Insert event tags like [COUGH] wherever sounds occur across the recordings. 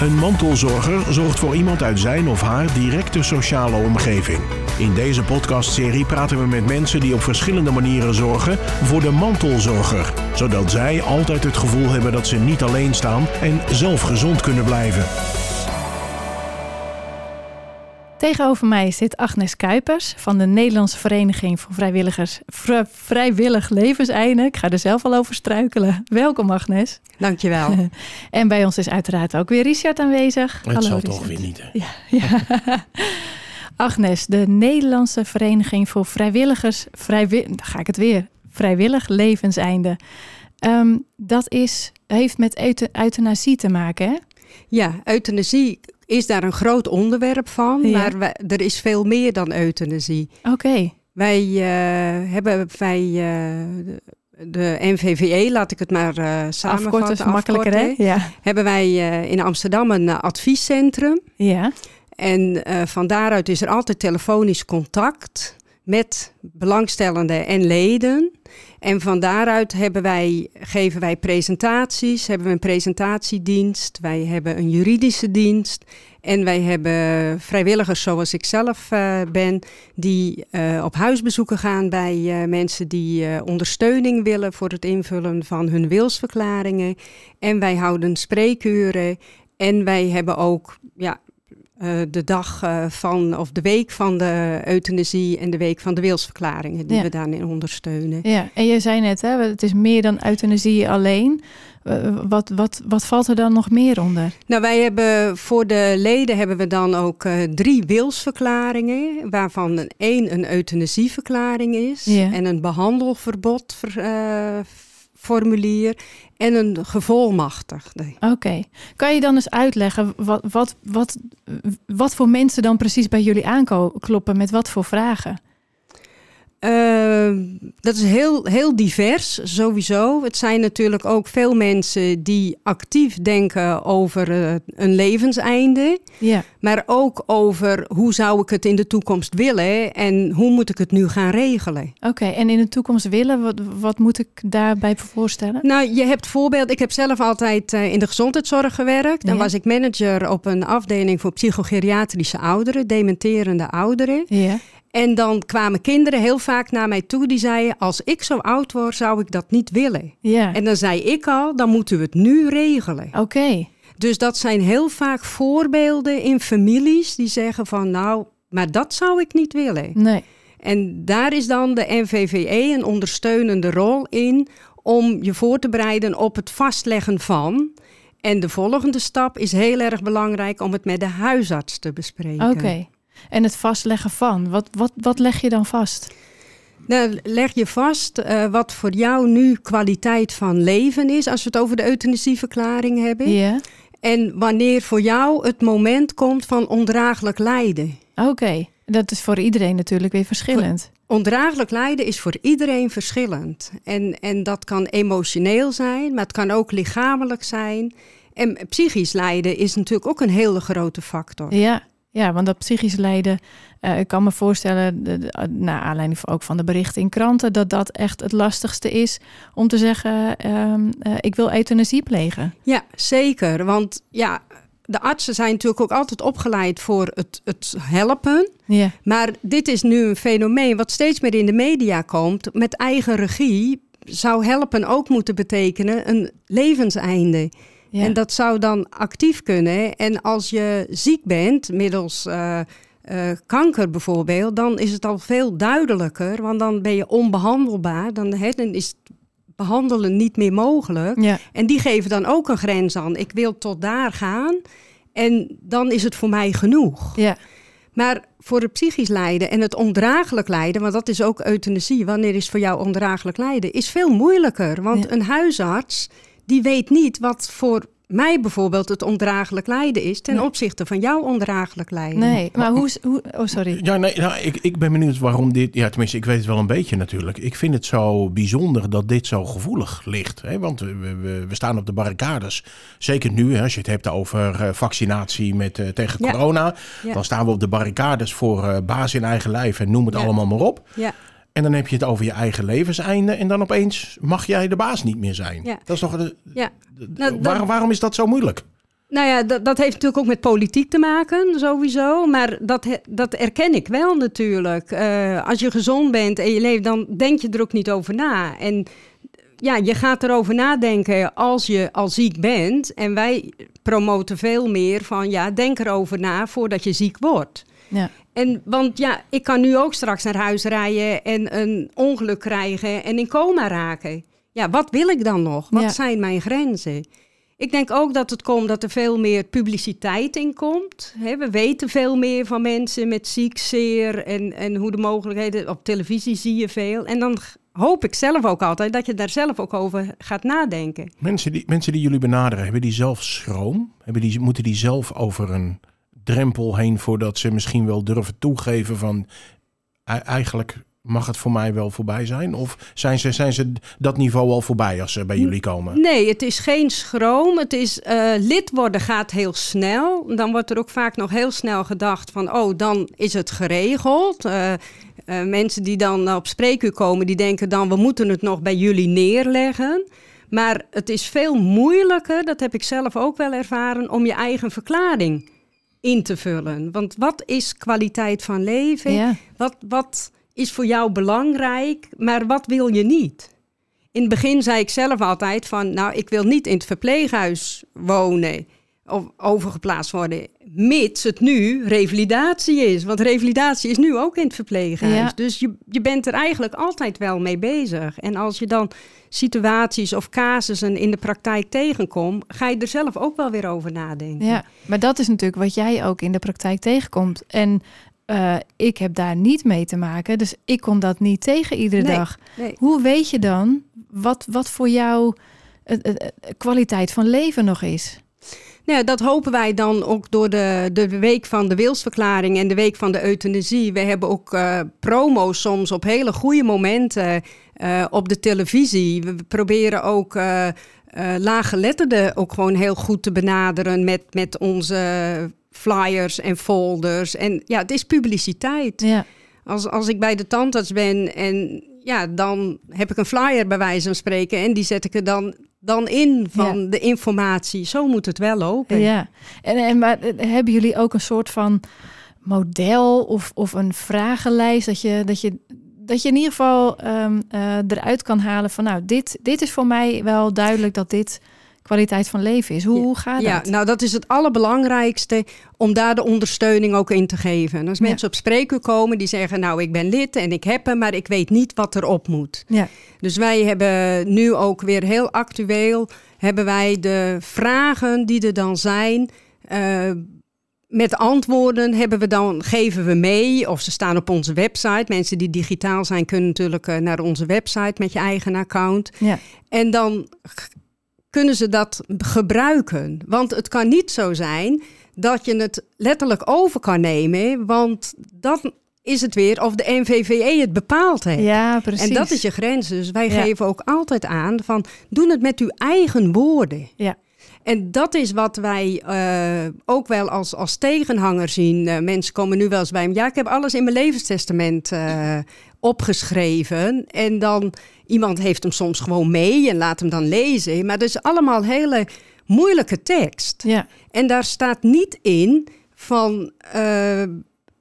Een mantelzorger zorgt voor iemand uit zijn of haar directe sociale omgeving. In deze podcastserie praten we met mensen die op verschillende manieren zorgen voor de mantelzorger, zodat zij altijd het gevoel hebben dat ze niet alleen staan en zelf gezond kunnen blijven. Tegenover mij zit Agnes Kuipers van de Nederlandse Vereniging voor Vrijwilligers Vri- Vrijwillig Levenseinde. Ik ga er zelf al over struikelen. Welkom Agnes. Dankjewel. [LAUGHS] En bij ons is uiteraard ook weer Richard aanwezig. Het zal Richard. toch weer niet, hè? Ja, ja. [LAUGHS] Agnes, de Nederlandse Vereniging voor Vrijwilligers, vrijwi dan ga ik het weer, Vrijwillig Levenseinde. Ehm, dat is, heeft met eutha- euthanasie te maken, hè? Ja, euthanasie is daar een groot onderwerp van, Ja. maar wij- er is veel meer dan euthanasie. Oké, Wij eh, hebben bij eh, de, NVVE, laat ik het maar eh samenvatten, is makkelijker, hè? Ja. hebben wij in Amsterdam een adviescentrum. ja. En van daaruit is er altijd telefonisch contact met belangstellenden en leden. En van daaruit hebben wij, geven wij presentaties, hebben we een presentatiedienst, wij hebben een juridische dienst en wij hebben vrijwilligers zoals ik zelf eh, ben, die eh, op huisbezoeken gaan bij eh, mensen die ondersteuning willen voor het invullen van hun wilsverklaringen. En wij houden spreekuren en wij hebben ook ja, eh, de dag eh, van, of de week van de euthanasie en de week van de wilsverklaringen die Ja. we daarin ondersteunen. ja. En je zei net, hè, het is meer dan euthanasie alleen. Eh, Wat, wat, wat valt er dan nog meer onder? Nou, wij hebben voor de leden hebben we dan ook drie wilsverklaringen, waarvan een, één een euthanasieverklaring is Ja. en een behandelverbod ver- formulier en een gevolmachtigde. Oké. Kan je dan eens uitleggen wat, wat, wat, wat voor mensen dan precies bij jullie aankloppen met wat voor vragen? Eh, dat is heel, heel divers, sowieso. Het zijn natuurlijk ook veel mensen die actief denken over eh, een levenseinde. Ja, Maar ook over hoe zou ik het in de toekomst willen en hoe moet ik het nu gaan regelen. oké. En in de toekomst willen, wat, wat moet ik daarbij voorstellen? Nou, je hebt voorbeeld. Ik heb zelf altijd eh, in de gezondheidszorg gewerkt. Dan Ja. was ik manager op een afdeling voor psychogeriatrische ouderen, dementerende ouderen. Ja, En dan kwamen kinderen heel vaak naar mij toe die zeiden: Als ik zo oud word, zou ik dat niet willen. ja. En dan zei ik al: Dan moeten we het nu regelen. Oké. Dus dat zijn heel vaak voorbeelden in families die zeggen: van nou, maar dat zou ik niet willen. Nee. En daar is dan de NVVE een ondersteunende rol in om je voor te bereiden op het vastleggen van. En de volgende stap is heel erg belangrijk om het met de huisarts te bespreken. Oké. En het vastleggen van, wat, wat, wat leg je dan vast? Nou, leg je vast eh, wat voor jou nu kwaliteit van leven is, als we het over de euthanasieverklaring hebben. Ja. En wanneer voor jou het moment komt van ondraaglijk lijden. Oké. Dat is voor iedereen natuurlijk weer verschillend. Ondraaglijk lijden is voor iedereen verschillend. En, en dat kan emotioneel zijn, maar het kan ook lichamelijk zijn. En psychisch lijden is natuurlijk ook een hele grote factor. Ja, ja want dat psychisch lijden, eh, ik kan me voorstellen, de, de- naar aanleiding ook van de berichten in kranten, dat dat echt het lastigste is om te zeggen, ehm, eh, ik wil euthanasie plegen. Ja, zeker. Want ja, de artsen zijn natuurlijk ook altijd opgeleid voor het, het helpen. Ja, Maar dit is nu een fenomeen wat steeds meer in de media komt. Met eigen regie zou helpen ook moeten betekenen een levenseinde. Ja. En dat zou dan actief kunnen. En als je ziek bent, middels eh, eh, kanker bijvoorbeeld, dan is het al veel duidelijker. Want dan ben je onbehandelbaar. Dan, is het behandelen niet meer mogelijk. ja. En die geven dan ook een grens aan. Ik wil tot daar gaan. En dan is het voor mij genoeg. ja. Maar voor het psychisch lijden en het ondraaglijk lijden, want dat is ook euthanasie, wanneer is voor jou ondraaglijk lijden, is veel moeilijker. Want Ja. een huisarts, die weet niet wat voor mij bijvoorbeeld het ondraaglijk lijden is ten Nee. opzichte van jouw ondraaglijk lijden. Nee, maar hoe, is- hoe... Oh, sorry. Ja, nee, nou, ik, ik ben benieuwd waarom dit... Ja, tenminste, ik weet het wel een beetje natuurlijk. Ik vind het zo bijzonder dat dit zo gevoelig ligt. Hè? Want we, we, we staan op de barricades. Zeker nu, hè, als je het hebt over eh, vaccinatie met, eh, tegen Ja. corona. Ja. Dan staan we op de barricades voor eh, baas in eigen lijf en noem het Ja. allemaal maar op. Ja, En dan heb je het over je eigen levenseinde. En dan opeens mag jij de baas niet meer zijn. Ja. Dat is toch... de- ja. de- Nou, waar- waarom is dat zo moeilijk? Nou ja, dat, dat heeft natuurlijk ook met politiek te maken, sowieso. Maar dat, dat erken ik wel natuurlijk. Eh, als je gezond bent en je leeft, dan denk je er ook niet over na. En ja, je gaat erover nadenken als je al ziek bent. En wij promoten veel meer van, ja, denk erover na voordat je ziek wordt. Ja. En, want ja, ik kan nu ook straks naar huis rijden en een ongeluk krijgen en in coma raken. Ja, wat wil ik dan nog? Wat Ja. zijn mijn grenzen? Ik denk ook dat het komt dat er veel meer publiciteit in komt. Hè, we weten veel meer van mensen met ziek, zeer en, en hoe de mogelijkheden... Op televisie zie je veel. En dan hoop ik zelf ook altijd dat je daar zelf ook over gaat nadenken. Mensen die, mensen die jullie benaderen, hebben die zelf schroom? Hebben die, moeten die zelf over een drempel heen voordat ze misschien wel durven toegeven van "E- eigenlijk mag het voor mij wel voorbij zijn? Of zijn ze, zijn ze dat niveau al voorbij als ze bij jullie komen? Nee, het is geen schroom. Het is eh, lid worden gaat heel snel. Dan wordt er ook vaak nog heel snel gedacht van, oh, dan is het geregeld. Eh, eh, mensen die dan op spreekuur komen, die denken dan, we moeten het nog bij jullie neerleggen. Maar het is veel moeilijker, dat heb ik zelf ook wel ervaren, om je eigen verklaring in te vullen. Want wat is kwaliteit van leven? Ja. Wat, wat is voor jou belangrijk, maar wat wil je niet? In het begin zei ik zelf altijd van, nou, ik wil niet in het verpleeghuis wonen overgeplaatst worden, mits het nu revalidatie is. Want revalidatie is nu ook in het verpleeghuis. Ja. Dus je, je bent er eigenlijk altijd wel mee bezig. En als je dan situaties of casussen in de praktijk tegenkomt, ga je er zelf ook wel weer over nadenken. Ja, maar dat is natuurlijk wat jij ook in de praktijk tegenkomt. En eh, ik heb daar niet mee te maken, dus ik kom dat niet tegen iedere Nee. dag. Nee. Hoe weet je dan wat, wat voor jou eh, kwaliteit van leven nog is? Nou, dat hopen wij dan ook door de, de week van de wilsverklaring en de week van de euthanasie. We hebben ook eh promo's soms op hele goede momenten eh, op de televisie. We proberen ook eh eh laaggeletterden ook gewoon heel goed te benaderen met, met onze flyers en folders. En ja, het is publiciteit. Ja, Als, als ik bij de tandarts ben en ja, dan heb ik een flyer bij wijze van spreken en die zet ik er dan, dan in van de informatie. Zo moet het wel lopen. ja. En, en maar eh, hebben jullie ook een soort van model of, of een vragenlijst dat je, dat je, dat je in ieder geval ehm, eh, eruit kan halen van nou, dit, dit is voor mij wel duidelijk dat dit kwaliteit van leven is. Hoe, gaat Ja, dat? nou dat is het allerbelangrijkste om daar de ondersteuning ook in te geven. En als Ja. mensen op spreekuur komen die zeggen, nou ik ben lid en ik heb hem, maar ik weet niet wat erop moet. Ja, Dus wij hebben nu ook weer heel actueel, hebben wij de vragen die er dan zijn, eh, met antwoorden hebben we dan, geven we mee, of ze staan op onze website. Mensen die digitaal zijn kunnen natuurlijk eh, naar onze website met je eigen account. ja, En dan kunnen ze dat gebruiken. Want het kan niet zo zijn dat je het letterlijk over kan nemen, want dan is het weer of de NVVE het bepaald heeft. ja, precies. En dat is je grens. Dus wij Ja. geven ook altijd aan van doe het met uw eigen woorden. Ja. En dat is wat wij eh, ook wel als, als tegenhanger zien. Eh, mensen komen nu wel eens bij me. Ja, ik heb alles in mijn levenstestament eh, opgeschreven. En dan iemand heeft hem soms gewoon mee en laat hem dan lezen. Maar dat is allemaal hele moeilijke tekst. Ja, En daar staat niet in van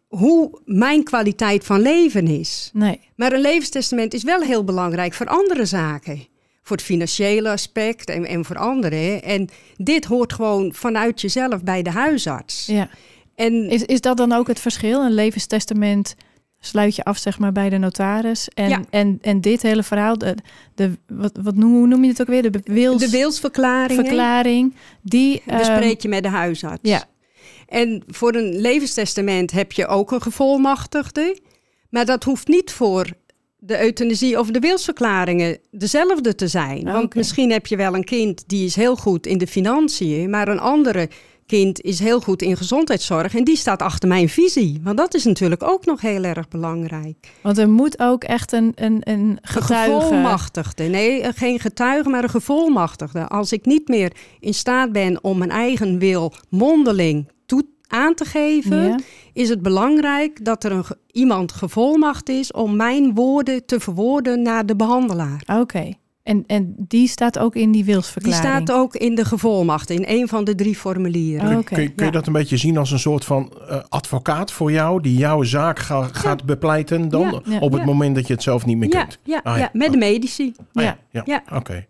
hoe mijn kwaliteit van leven is. nee. Maar een levenstestament is wel heel belangrijk voor andere zaken. Voor het financiële aspect en, en voor anderen. En dit hoort gewoon vanuit jezelf bij de huisarts. Ja. En Is, is dat dan ook het verschil? Een levenstestament sluit je af zeg maar bij de notaris. En, Ja. en, en dit hele verhaal, de, de, wat, wat noem, hoe noem je het ook weer? De wils, de wilsverklaring verklaring, die... ehm, bespreek je met de huisarts. ja. En voor een levenstestament heb je ook een gevolmachtigde. Maar dat hoeft niet voor de euthanasie of de wilsverklaringen dezelfde te zijn. Ah, Want misschien heb je wel een kind die is heel goed in de financiën, maar een andere kind is heel goed in gezondheidszorg en die staat achter mijn visie. Want dat is natuurlijk ook nog heel erg belangrijk. Want er moet ook echt een, een, een Een getuige... gevolmachtigde. Nee, eh, geen getuige, maar een gevolmachtigde. Als ik niet meer in staat ben om mijn eigen wil mondeling aan te geven, Ja. is het belangrijk dat er een, iemand gevolmacht is om mijn woorden te verwoorden naar de behandelaar. Oké. En, en die staat ook in die Die wilsverklaring? staat ook in de gevolmacht, in een van de drie formulieren. Oh, Oké, kun, je- kun je ja. dat een beetje zien als een soort van eh, advocaat voor jou, die jouw zaak ga- gaat bepleiten dan Ja, ja. op het Ja. moment dat je het zelf niet meer Ja, kunt? ja, Ah, ja. ja, met de medici. Ah, Ja. ja, Ja. oké.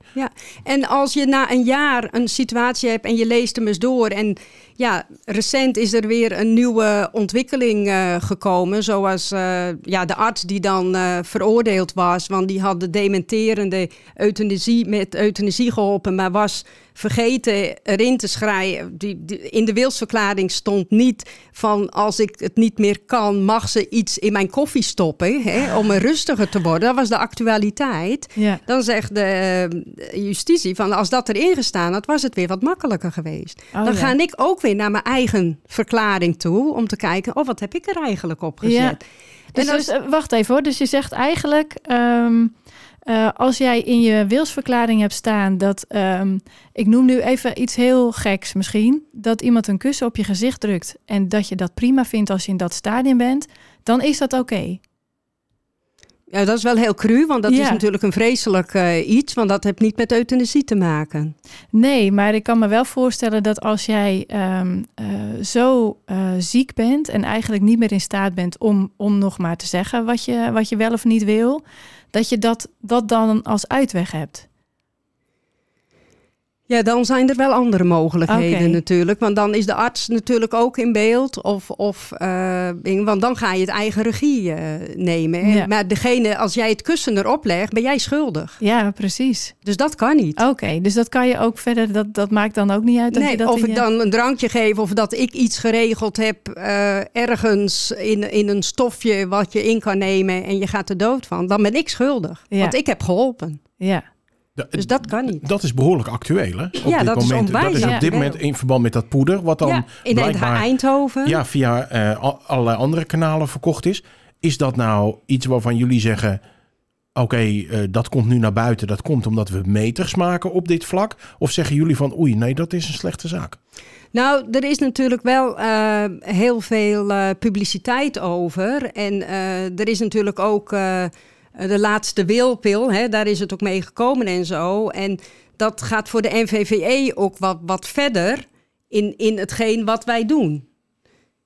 En als je na een jaar een situatie hebt en je leest hem eens door. En ja, recent is er weer een nieuwe ontwikkeling eh, gekomen. Zoals eh, ja, de arts die dan eh, veroordeeld was. Want die had de dementerende euthanasie met euthanasie geholpen. Maar was vergeten erin te schrijven. Die, die- in de wilsverklaring stond niet van als ik het niet meer kan, mag ze iets in mijn koffie stoppen. Hè, om er rustiger te worden. Dat was de actualiteit. Ja. Dan zegt de justitie van als dat erin gestaan had, was het weer wat makkelijker geweest. Oh, dan ja. ga ik ook weer naar mijn eigen verklaring toe om te kijken, oh wat heb ik er eigenlijk op gezet. Ja. Dus, En als- dus, eh, wacht even hoor. Dus je zegt eigenlijk, ehm, eh, als jij in je wilsverklaring hebt staan dat, ehm, ik noem nu even iets heel geks misschien, dat iemand een kussen op je gezicht drukt en dat je dat prima vindt als je in dat stadium bent, dan is dat oké. Ja, dat is wel heel cru, want dat Ja. is natuurlijk een vreselijk eh, iets, want dat heeft niet met euthanasie te maken. Nee, maar ik kan me wel voorstellen dat als jij ehm, eh, zo ziek bent en eigenlijk niet meer in staat bent om, om nog maar te zeggen wat je, wat je wel of niet wil, dat je dat, dat dan als uitweg hebt. Ja, dan zijn er wel andere mogelijkheden natuurlijk. Want dan is de arts natuurlijk ook in beeld. Of, of, eh, in- want dan ga je het eigen regie eh, nemen. Ja. Maar degene, als jij het kussen erop legt, ben jij schuldig. Ja, precies. Dus dat kan niet. Oké, dus dat kan je ook verder, dat, dat maakt dan ook niet uit dat je dat of ik je- dan een drankje geef of dat ik iets geregeld heb eh, ergens in, in een stofje wat je in kan nemen en je gaat er dood van, dan ben ik schuldig. Ja. Want ik heb geholpen. Ja, Dus dat kan niet. Dat is behoorlijk actueel, hè? Op Ja, dit dat is moment. onwijs Dat is op dit moment in verband met dat poeder, wat dan ja, in Eindhoven. ja, via eh, al- allerlei andere kanalen verkocht is. Is dat nou iets waarvan jullie zeggen... oké, eh, dat komt nu naar buiten. Dat komt omdat we meters maken op dit vlak? Of zeggen jullie van oei, nee, dat is een slechte zaak? Nou, er is natuurlijk wel eh, heel veel publiciteit over. En er is natuurlijk ook de laatste wilpil, hè, daar is het ook mee gekomen en zo. En dat gaat voor de NVVE ook wat, wat verder in, in hetgeen wat wij doen.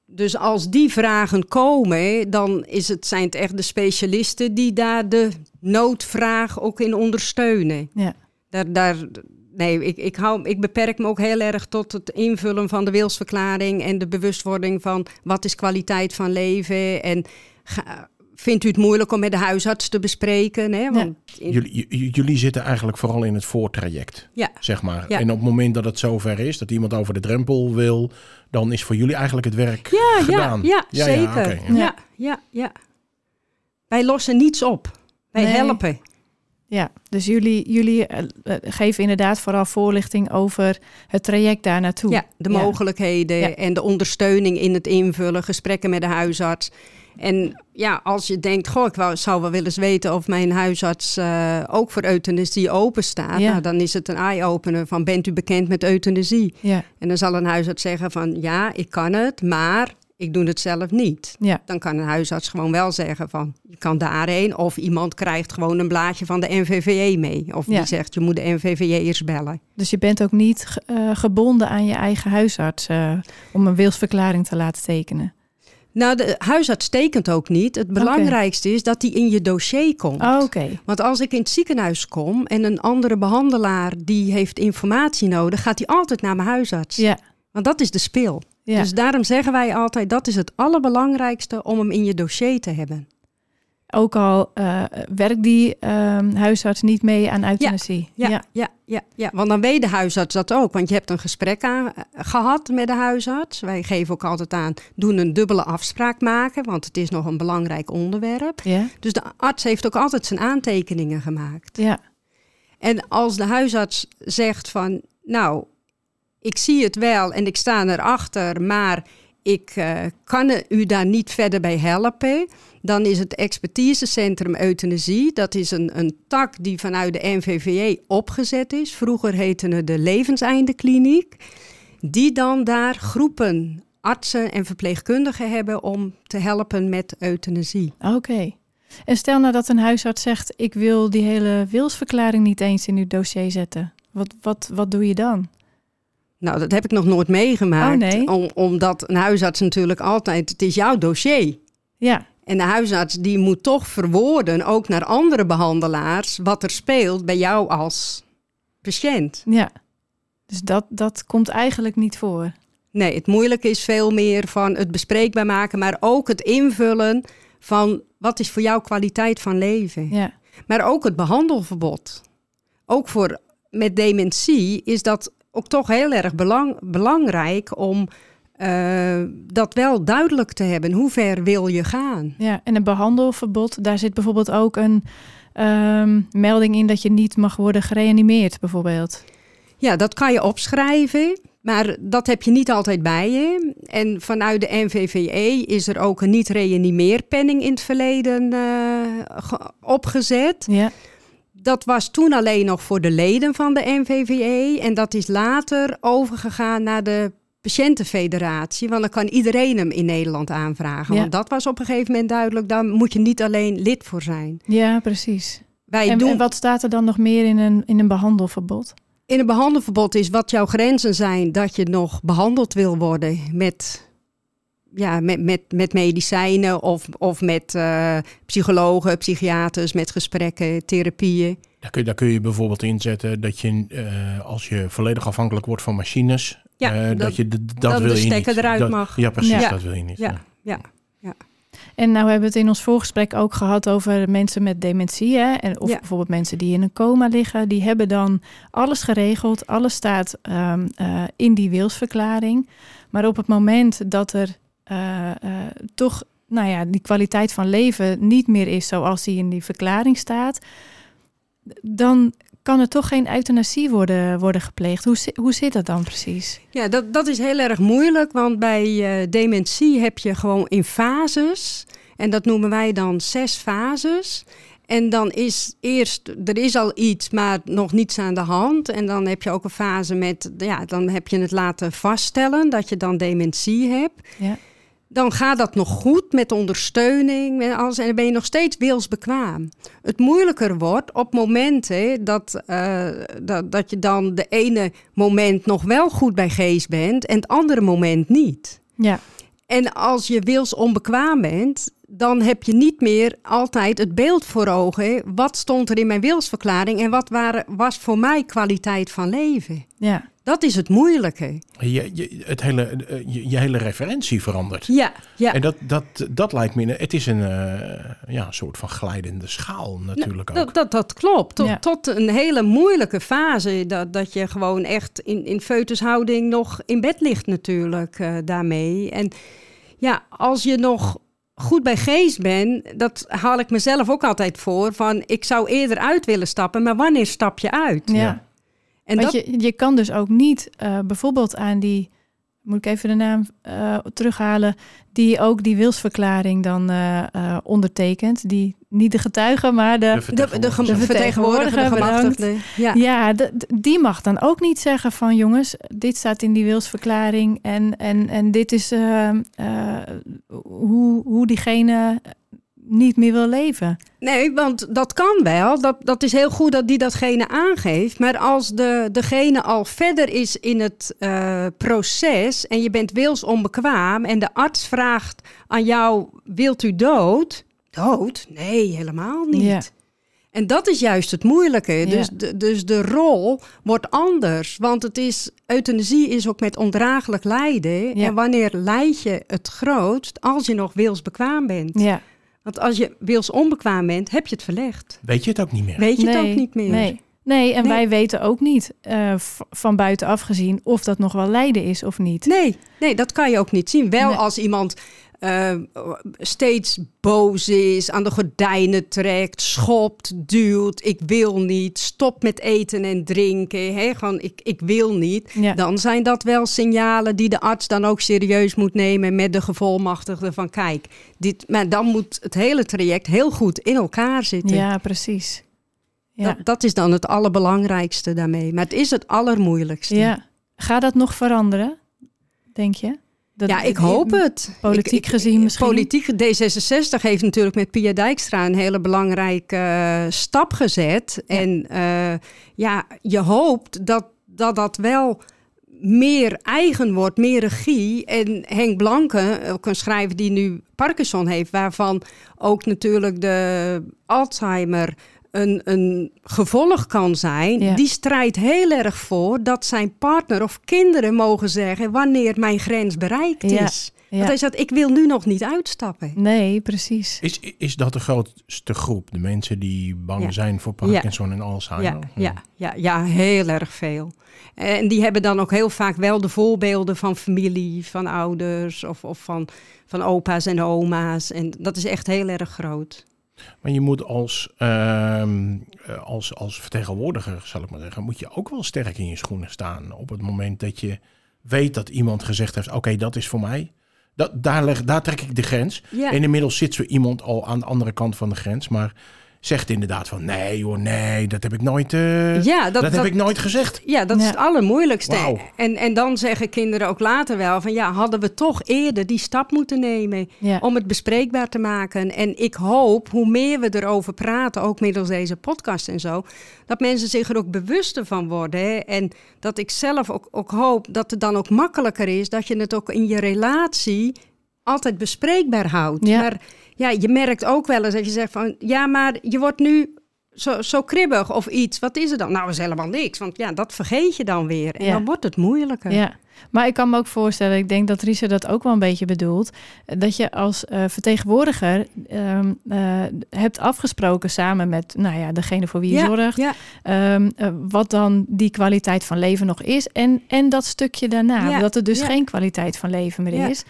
Dus als die vragen komen, dan is het, zijn het echt de specialisten die daar de noodvraag ook in ondersteunen. ja. Daar, daar, nee, ik, ik, hou, ik beperk me ook heel erg tot het invullen van de wilsverklaring en de bewustwording van wat is kwaliteit van leven. En ga- vindt u het moeilijk om met de huisarts te bespreken? Hè? Want in- Jullie, jullie zitten eigenlijk vooral in het voortraject, ja, zeg maar. Ja. En op het moment dat het zover is, dat iemand over de drempel wil... dan is voor jullie eigenlijk het werk gedaan. ja, Ja, ja, zeker. ja. ja. Ja, ja, Wij lossen niets op. Wij Nee. helpen. Ja. Dus jullie, jullie eh, eh, geven inderdaad vooral voorlichting over het traject daar naartoe. Ja, de mogelijkheden Ja. en de ondersteuning in het invullen, gesprekken met de huisarts. En ja, als je denkt, goh, ik wou, zou wel willen weten of mijn huisarts eh, ook voor euthanasie open staat. Ja. Nou, dan is het een eye-opener van, bent u bekend met euthanasie? Ja, En dan zal een huisarts zeggen van, ja, ik kan het, maar ik doe het zelf niet. ja. Dan kan een huisarts gewoon wel zeggen van, je kan daarheen. Of iemand krijgt gewoon een blaadje van de NVVE mee. Of Ja. die zegt, je moet de NVVE eerst bellen. Dus je bent ook niet eh, gebonden aan je eigen huisarts eh, om een wilsverklaring te laten tekenen. Nou, de huisarts tekent ook niet. Het belangrijkste is dat die in je dossier komt. Oh, Oké, Want als ik in het ziekenhuis kom en een andere behandelaar die heeft informatie nodig, gaat die altijd naar mijn huisarts. ja. Want dat is de spil. Ja. Dus daarom zeggen wij altijd dat is het allerbelangrijkste om hem in je dossier te hebben. Ook al eh, werkt die ehm, huisarts niet mee aan euthanasie. Ja, ja. Ja, ja, want dan weet de huisarts dat ook. Want je hebt een gesprek aan, eh, gehad met de huisarts. Wij geven ook altijd aan, doen een dubbele afspraak maken, want het is nog een belangrijk onderwerp. ja. Dus de arts heeft ook altijd zijn aantekeningen gemaakt. ja. En als de huisarts zegt van, nou, ik zie het wel en ik sta erachter, maar ik eh, kan u daar niet verder bij helpen, dan is het expertisecentrum euthanasie, dat is een, een tak die vanuit de NVVE opgezet is. Vroeger heette het de levenseindekliniek, die dan daar groepen artsen en verpleegkundigen hebben om te helpen met euthanasie. Oké. En stel nou dat een huisarts zegt: Ik wil die hele wilsverklaring niet eens in uw dossier zetten. Wat, wat, wat doe je dan? Nou, dat heb ik nog nooit meegemaakt. Oh, nee. Om, omdat een huisarts natuurlijk altijd, het is jouw dossier. Ja, En de huisarts die moet toch verwoorden, ook naar andere behandelaars, wat er speelt bij jou als patiënt. ja. Dus dat, dat komt eigenlijk niet voor. Nee, het moeilijke is veel meer van het bespreekbaar maken, maar ook het invullen van wat is voor jou kwaliteit van leven. Ja, Maar ook het behandelverbod. Ook voor met dementie is dat ook toch heel erg belang, belangrijk om eh, dat wel duidelijk te hebben. Hoe ver wil je gaan? ja. En een behandelverbod, daar zit bijvoorbeeld ook een ehm, melding in dat je niet mag worden gereanimeerd, bijvoorbeeld. Ja, dat kan je opschrijven, maar dat heb je niet altijd bij je. En vanuit de NVVE is er ook een niet-reanimeerpenning in het verleden eh, ge- opgezet. Ja, Dat was toen alleen nog voor de leden van de NVVE en dat is later overgegaan naar de patiëntenfederatie, want dan kan iedereen hem in Nederland aanvragen. Ja. Want dat was op een gegeven moment duidelijk, daar moet je niet alleen lid voor zijn. ja precies. Wij En, doen en wat staat er dan nog meer in een, in een behandelverbod? in een behandelverbod is wat jouw grenzen zijn dat je nog behandeld wil worden met, ja, met, met, met medicijnen of, of met eh, psychologen, psychiaters, met gesprekken, therapieën. Daar kun, daar kun je bijvoorbeeld inzetten dat je, eh, als je volledig afhankelijk wordt van machines, Ja, eh, dat, dat- je d- dat dat wil de je stekker niet. eruit Dat- mag. Ja, precies, Ja. dat wil je niet. Ja, ja. En nou hebben we het in ons voorgesprek ook gehad over mensen met dementie. Hè? En of Ja. bijvoorbeeld mensen die in een coma liggen. Die hebben dan alles geregeld. Alles staat ehm, eh, in die wilsverklaring. Maar op het moment dat er eh, eh, toch nou ja, die kwaliteit van leven niet meer is zoals die in die verklaring staat. Dan kan er toch geen euthanasie worden, worden gepleegd. Hoe, hoe zit dat dan precies? Ja, dat, dat is heel erg moeilijk, want bij eh, dementie heb je gewoon in fases. En dat noemen wij dan zes fases. En dan is eerst, er is al iets, maar nog niets aan de hand. En dan heb je ook een fase met, ja, dan heb je het laten vaststellen dat je dan dementie hebt. Ja. Dan gaat dat nog goed met ondersteuning met alles, en dan ben je nog steeds wilsbekwaam. Het moeilijker wordt op momenten dat, eh, dat, dat je dan de ene moment nog wel goed bij geest bent en het andere moment niet. Ja, En als je wilsonbekwaam bent, dan heb je niet meer altijd het beeld voor ogen. Wat stond er in mijn wilsverklaring en wat waren, was voor mij kwaliteit van leven? ja, Dat is het moeilijke. Je, je, het hele, je, je hele referentie verandert. Ja, ja. En dat, dat, dat lijkt me, het is een eh, ja, een soort van glijdende schaal natuurlijk ook. Dat, dat, dat klopt. Tot, Ja. tot een hele moeilijke fase. Dat, dat je gewoon echt in, in foetushouding nog in bed ligt natuurlijk eh, daarmee. En ja, als je nog goed bij geest bent, dat haal ik mezelf ook altijd voor. Van ik zou eerder uit willen stappen, maar wanneer stap je uit? ja. En Want dat, je, je kan dus ook niet eh, bijvoorbeeld aan die, moet ik even de naam eh, terughalen, die ook die wilsverklaring dan eh, eh, ondertekent. Die, niet de getuige, maar de. de, de, De vertegenwoordiger, de vertegenwoordiger, gemachtigde. Ja. Ja, de- de- die mag dan ook niet zeggen van jongens, dit staat in die wilsverklaring en, en, en dit is eh, eh, hoe, hoe diegene niet meer wil leven. Nee, want dat kan wel. Dat, dat is heel goed dat die datgene aangeeft. Maar als de, degene al verder is in het eh, proces en je bent wilsonbekwaam en de arts vraagt aan jou, wilt u dood? Dood? Nee, helemaal niet. Ja. En dat is juist het moeilijke. Ja. Dus, de, dus de rol wordt anders. Want het is, euthanasie is ook met ondraaglijk lijden. Ja. En wanneer lijd je het grootst als je nog wilsbekwaam bent? Ja, Want als je wils onbekwaam bent, heb je het verlegd. Weet je het ook niet meer? Weet je het ook niet meer? nee. Nee, en Nee. wij weten ook niet eh, van buitenaf gezien of dat nog wel lijden is of niet. Nee, nee, dat kan je ook niet zien. Wel Nee. als iemand eh, steeds boos is, aan de gordijnen trekt, schopt, duwt, ik wil niet, stop met eten en drinken, hè, gewoon ik, ik wil niet. Ja. Dan zijn dat wel signalen die de arts dan ook serieus moet nemen met de gevolmachtigde van kijk, dit, maar dan moet het hele traject heel goed in elkaar zitten. Ja, precies. Ja. Dat, dat is dan het allerbelangrijkste daarmee. Maar het is het allermoeilijkste. ja. Gaat dat nog veranderen, denk je? Dat- ja, ik hoop het. Politiek Ik- ik- gezien misschien. Politiek, D66 heeft natuurlijk met Pia Dijkstra een hele belangrijke eh, stap gezet. Ja. En eh, ja, je hoopt dat, dat dat wel meer eigen wordt, meer regie. En Henk Blanke, ook een schrijver die nu Parkinson heeft, waarvan ook natuurlijk de Alzheimer een, een gevolg kan zijn, Ja. die strijdt heel erg voor dat zijn partner of kinderen mogen zeggen wanneer mijn grens bereikt Ja. is. Ja. Want hij zegt, ik wil nu nog niet uitstappen. Nee, precies. Is, is dat de grootste groep? De mensen die bang Ja. zijn voor Parkinson en Alzheimer? Ja, ja, ja, ja, heel erg veel. En die hebben dan ook heel vaak wel de voorbeelden van familie, van ouders of, of van, van opa's en oma's. En dat is echt heel erg groot. Maar je moet als, ehm, eh, als, als vertegenwoordiger, zal ik maar zeggen, moet je ook wel sterk in je schoenen staan. Op het moment dat je weet dat iemand gezegd heeft, oké, dat is voor mij. Dat, daar, leg, daar trek ik de grens. Ja. En inmiddels zit zo iemand al aan de andere kant van de grens, maar zegt inderdaad van, nee hoor, nee, dat heb ik nooit, eh, ja, dat, dat, heb ik nooit gezegd. Ja, dat is het allermoeilijkste. En, en dan zeggen kinderen ook later wel van ja, hadden we toch eerder die stap moeten nemen Ja. om het bespreekbaar te maken. En ik hoop, hoe meer we erover praten, ook middels deze podcast en zo, dat mensen zich er ook bewuster van worden. Hè? En dat ik zelf ook, ook hoop dat het dan ook makkelijker is dat je het ook in je relatie altijd bespreekbaar houdt. Ja. Maar ja, je merkt ook wel eens dat je zegt van ja, maar je wordt nu zo, zo kribbig of iets. Wat is er dan? Nou, is helemaal niks. Want ja, dat vergeet je dan weer. En Ja. dan wordt het moeilijker. Ja, maar ik kan me ook voorstellen, ik denk dat Risa dat ook wel een beetje bedoelt, dat je als eh, vertegenwoordiger ehm, eh, hebt afgesproken samen met nou ja, degene voor wie je Ja, zorgt, Ja, ehm, eh, wat dan die kwaliteit van leven nog is en, en dat stukje daarna, Ja, dat er dus geen kwaliteit van leven meer Ja, is.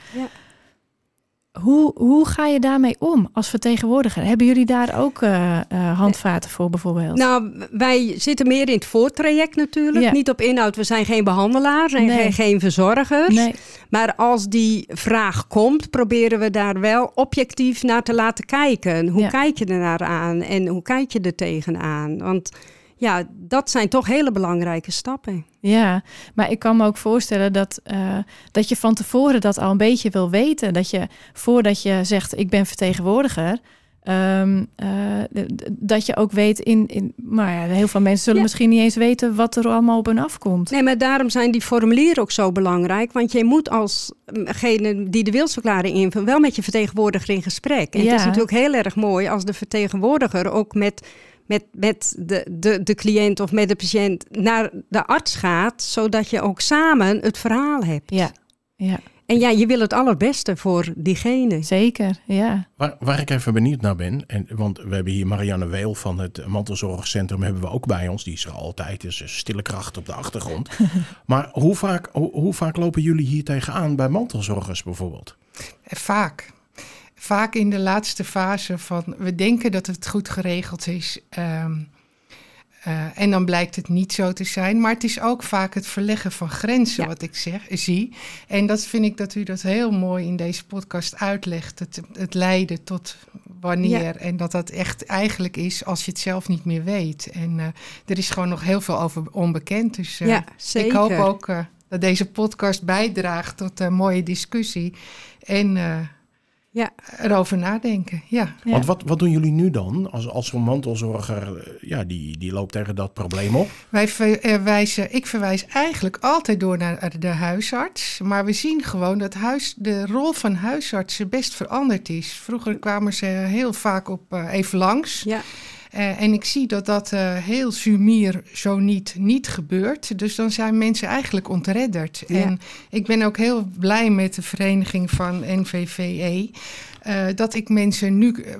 Hoe, hoe ga je daarmee om als vertegenwoordiger? Hebben jullie daar ook eh, eh, handvaten voor bijvoorbeeld? Nou, wij zitten meer in het voortraject natuurlijk. Ja. Niet op inhoud. We zijn geen behandelaars en Nee. geen, geen verzorgers. nee. Maar als die vraag komt, proberen we daar wel objectief naar te laten kijken. Hoe Ja. kijk je er naar aan en hoe kijk je er tegenaan? Want ja, dat zijn toch hele belangrijke stappen. Ja, maar ik kan me ook voorstellen dat, eh, dat je van tevoren dat al een beetje wil weten. Dat je voordat je zegt ik ben vertegenwoordiger, ehm, eh, dat je ook weet in, in maar ja, heel veel mensen zullen Ja. misschien niet eens weten wat er allemaal op hen afkomt. Nee, maar daarom zijn die formulieren ook zo belangrijk. Want je moet als mm, die de wilsverklaring invult, wel met je vertegenwoordiger in gesprek. En Ja. het is natuurlijk heel erg mooi als de vertegenwoordiger ook met, met, met de, de, de cliënt of met de patiënt naar de arts gaat, zodat je ook samen het verhaal hebt. Ja, ja, En ja, je wil het allerbeste voor diegene. zeker. Ja, Waar, waar ik even benieuwd naar ben, en, want we hebben hier Marianne Weel van het mantelzorgcentrum hebben we ook bij ons. Die is er altijd, dus een stille kracht op de achtergrond. [LAUGHS] maar hoe vaak, hoe, hoe vaak lopen jullie hier tegenaan bij mantelzorgers bijvoorbeeld? Eh, Vaak. Vaak in de laatste fase van we denken dat het goed geregeld is. ehm, eh, en dan blijkt het niet zo te zijn. Maar het is ook vaak het verleggen van grenzen, Ja. wat ik zeg, zie. En dat vind ik dat u dat heel mooi in deze podcast uitlegt. Het, het leiden tot wanneer. Ja. En dat dat echt eigenlijk is als je het zelf niet meer weet. En eh, er is gewoon nog heel veel over onbekend. Dus eh, ja, ik hoop ook dat deze podcast bijdraagt tot een mooie discussie. En Ja. erover nadenken. Ja. ja. Want wat, wat doen jullie nu dan als, als een mantelzorger, eh, ja, die, die loopt tegen dat probleem op? Wij verwijzen, ik verwijs eigenlijk altijd door naar de huisarts. Maar we zien gewoon dat huis, de rol van huisartsen best veranderd is. Vroeger kwamen ze heel vaak op eh, even langs. Ja, Eh, en ik zie dat dat eh, heel sumier zo niet, niet gebeurt. Dus dan zijn mensen eigenlijk ontredderd. Ja. En ik ben ook heel blij met de vereniging van NVVE. Eh, dat ik mensen nu, eh,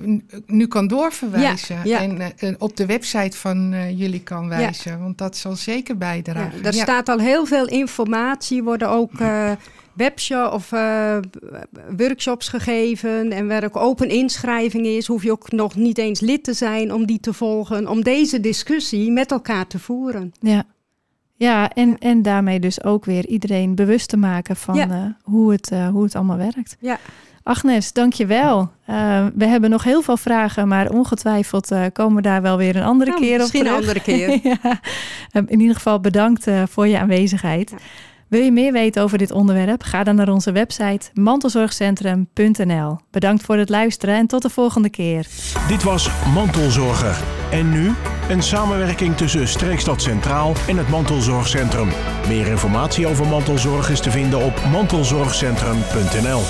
nu kan doorverwijzen. Ja, ja. En eh, op de website van eh, jullie kan wijzen. Want dat zal zeker ja, bijdragen. daar Ja. staat al heel veel informatie. Worden ook eh webshop of eh, workshops gegeven. En waar ook open inschrijving is, hoef je ook nog niet eens lid te zijn om die te volgen. Om deze discussie met elkaar te voeren. Ja, ja en, en daarmee dus ook weer iedereen bewust te maken van Ja. eh, hoe, het, eh, hoe het allemaal werkt. Ja. Agnes, dankjewel. Uh, we hebben nog heel veel vragen, maar ongetwijfeld eh, komen we daar wel weer een andere Nou, keer op misschien een terug. andere keer. [LAUGHS] ja. In ieder geval bedankt eh, voor je aanwezigheid. Ja. Wil je meer weten over dit onderwerp? Ga dan naar onze website mantelzorgcentrum.nl. Bedankt voor het luisteren en tot de volgende keer. Dit was Mantelzorger. En nu een samenwerking tussen Streekstad Centraal en het Mantelzorgcentrum. Meer informatie over mantelzorg is te vinden op mantelzorgcentrum.nl.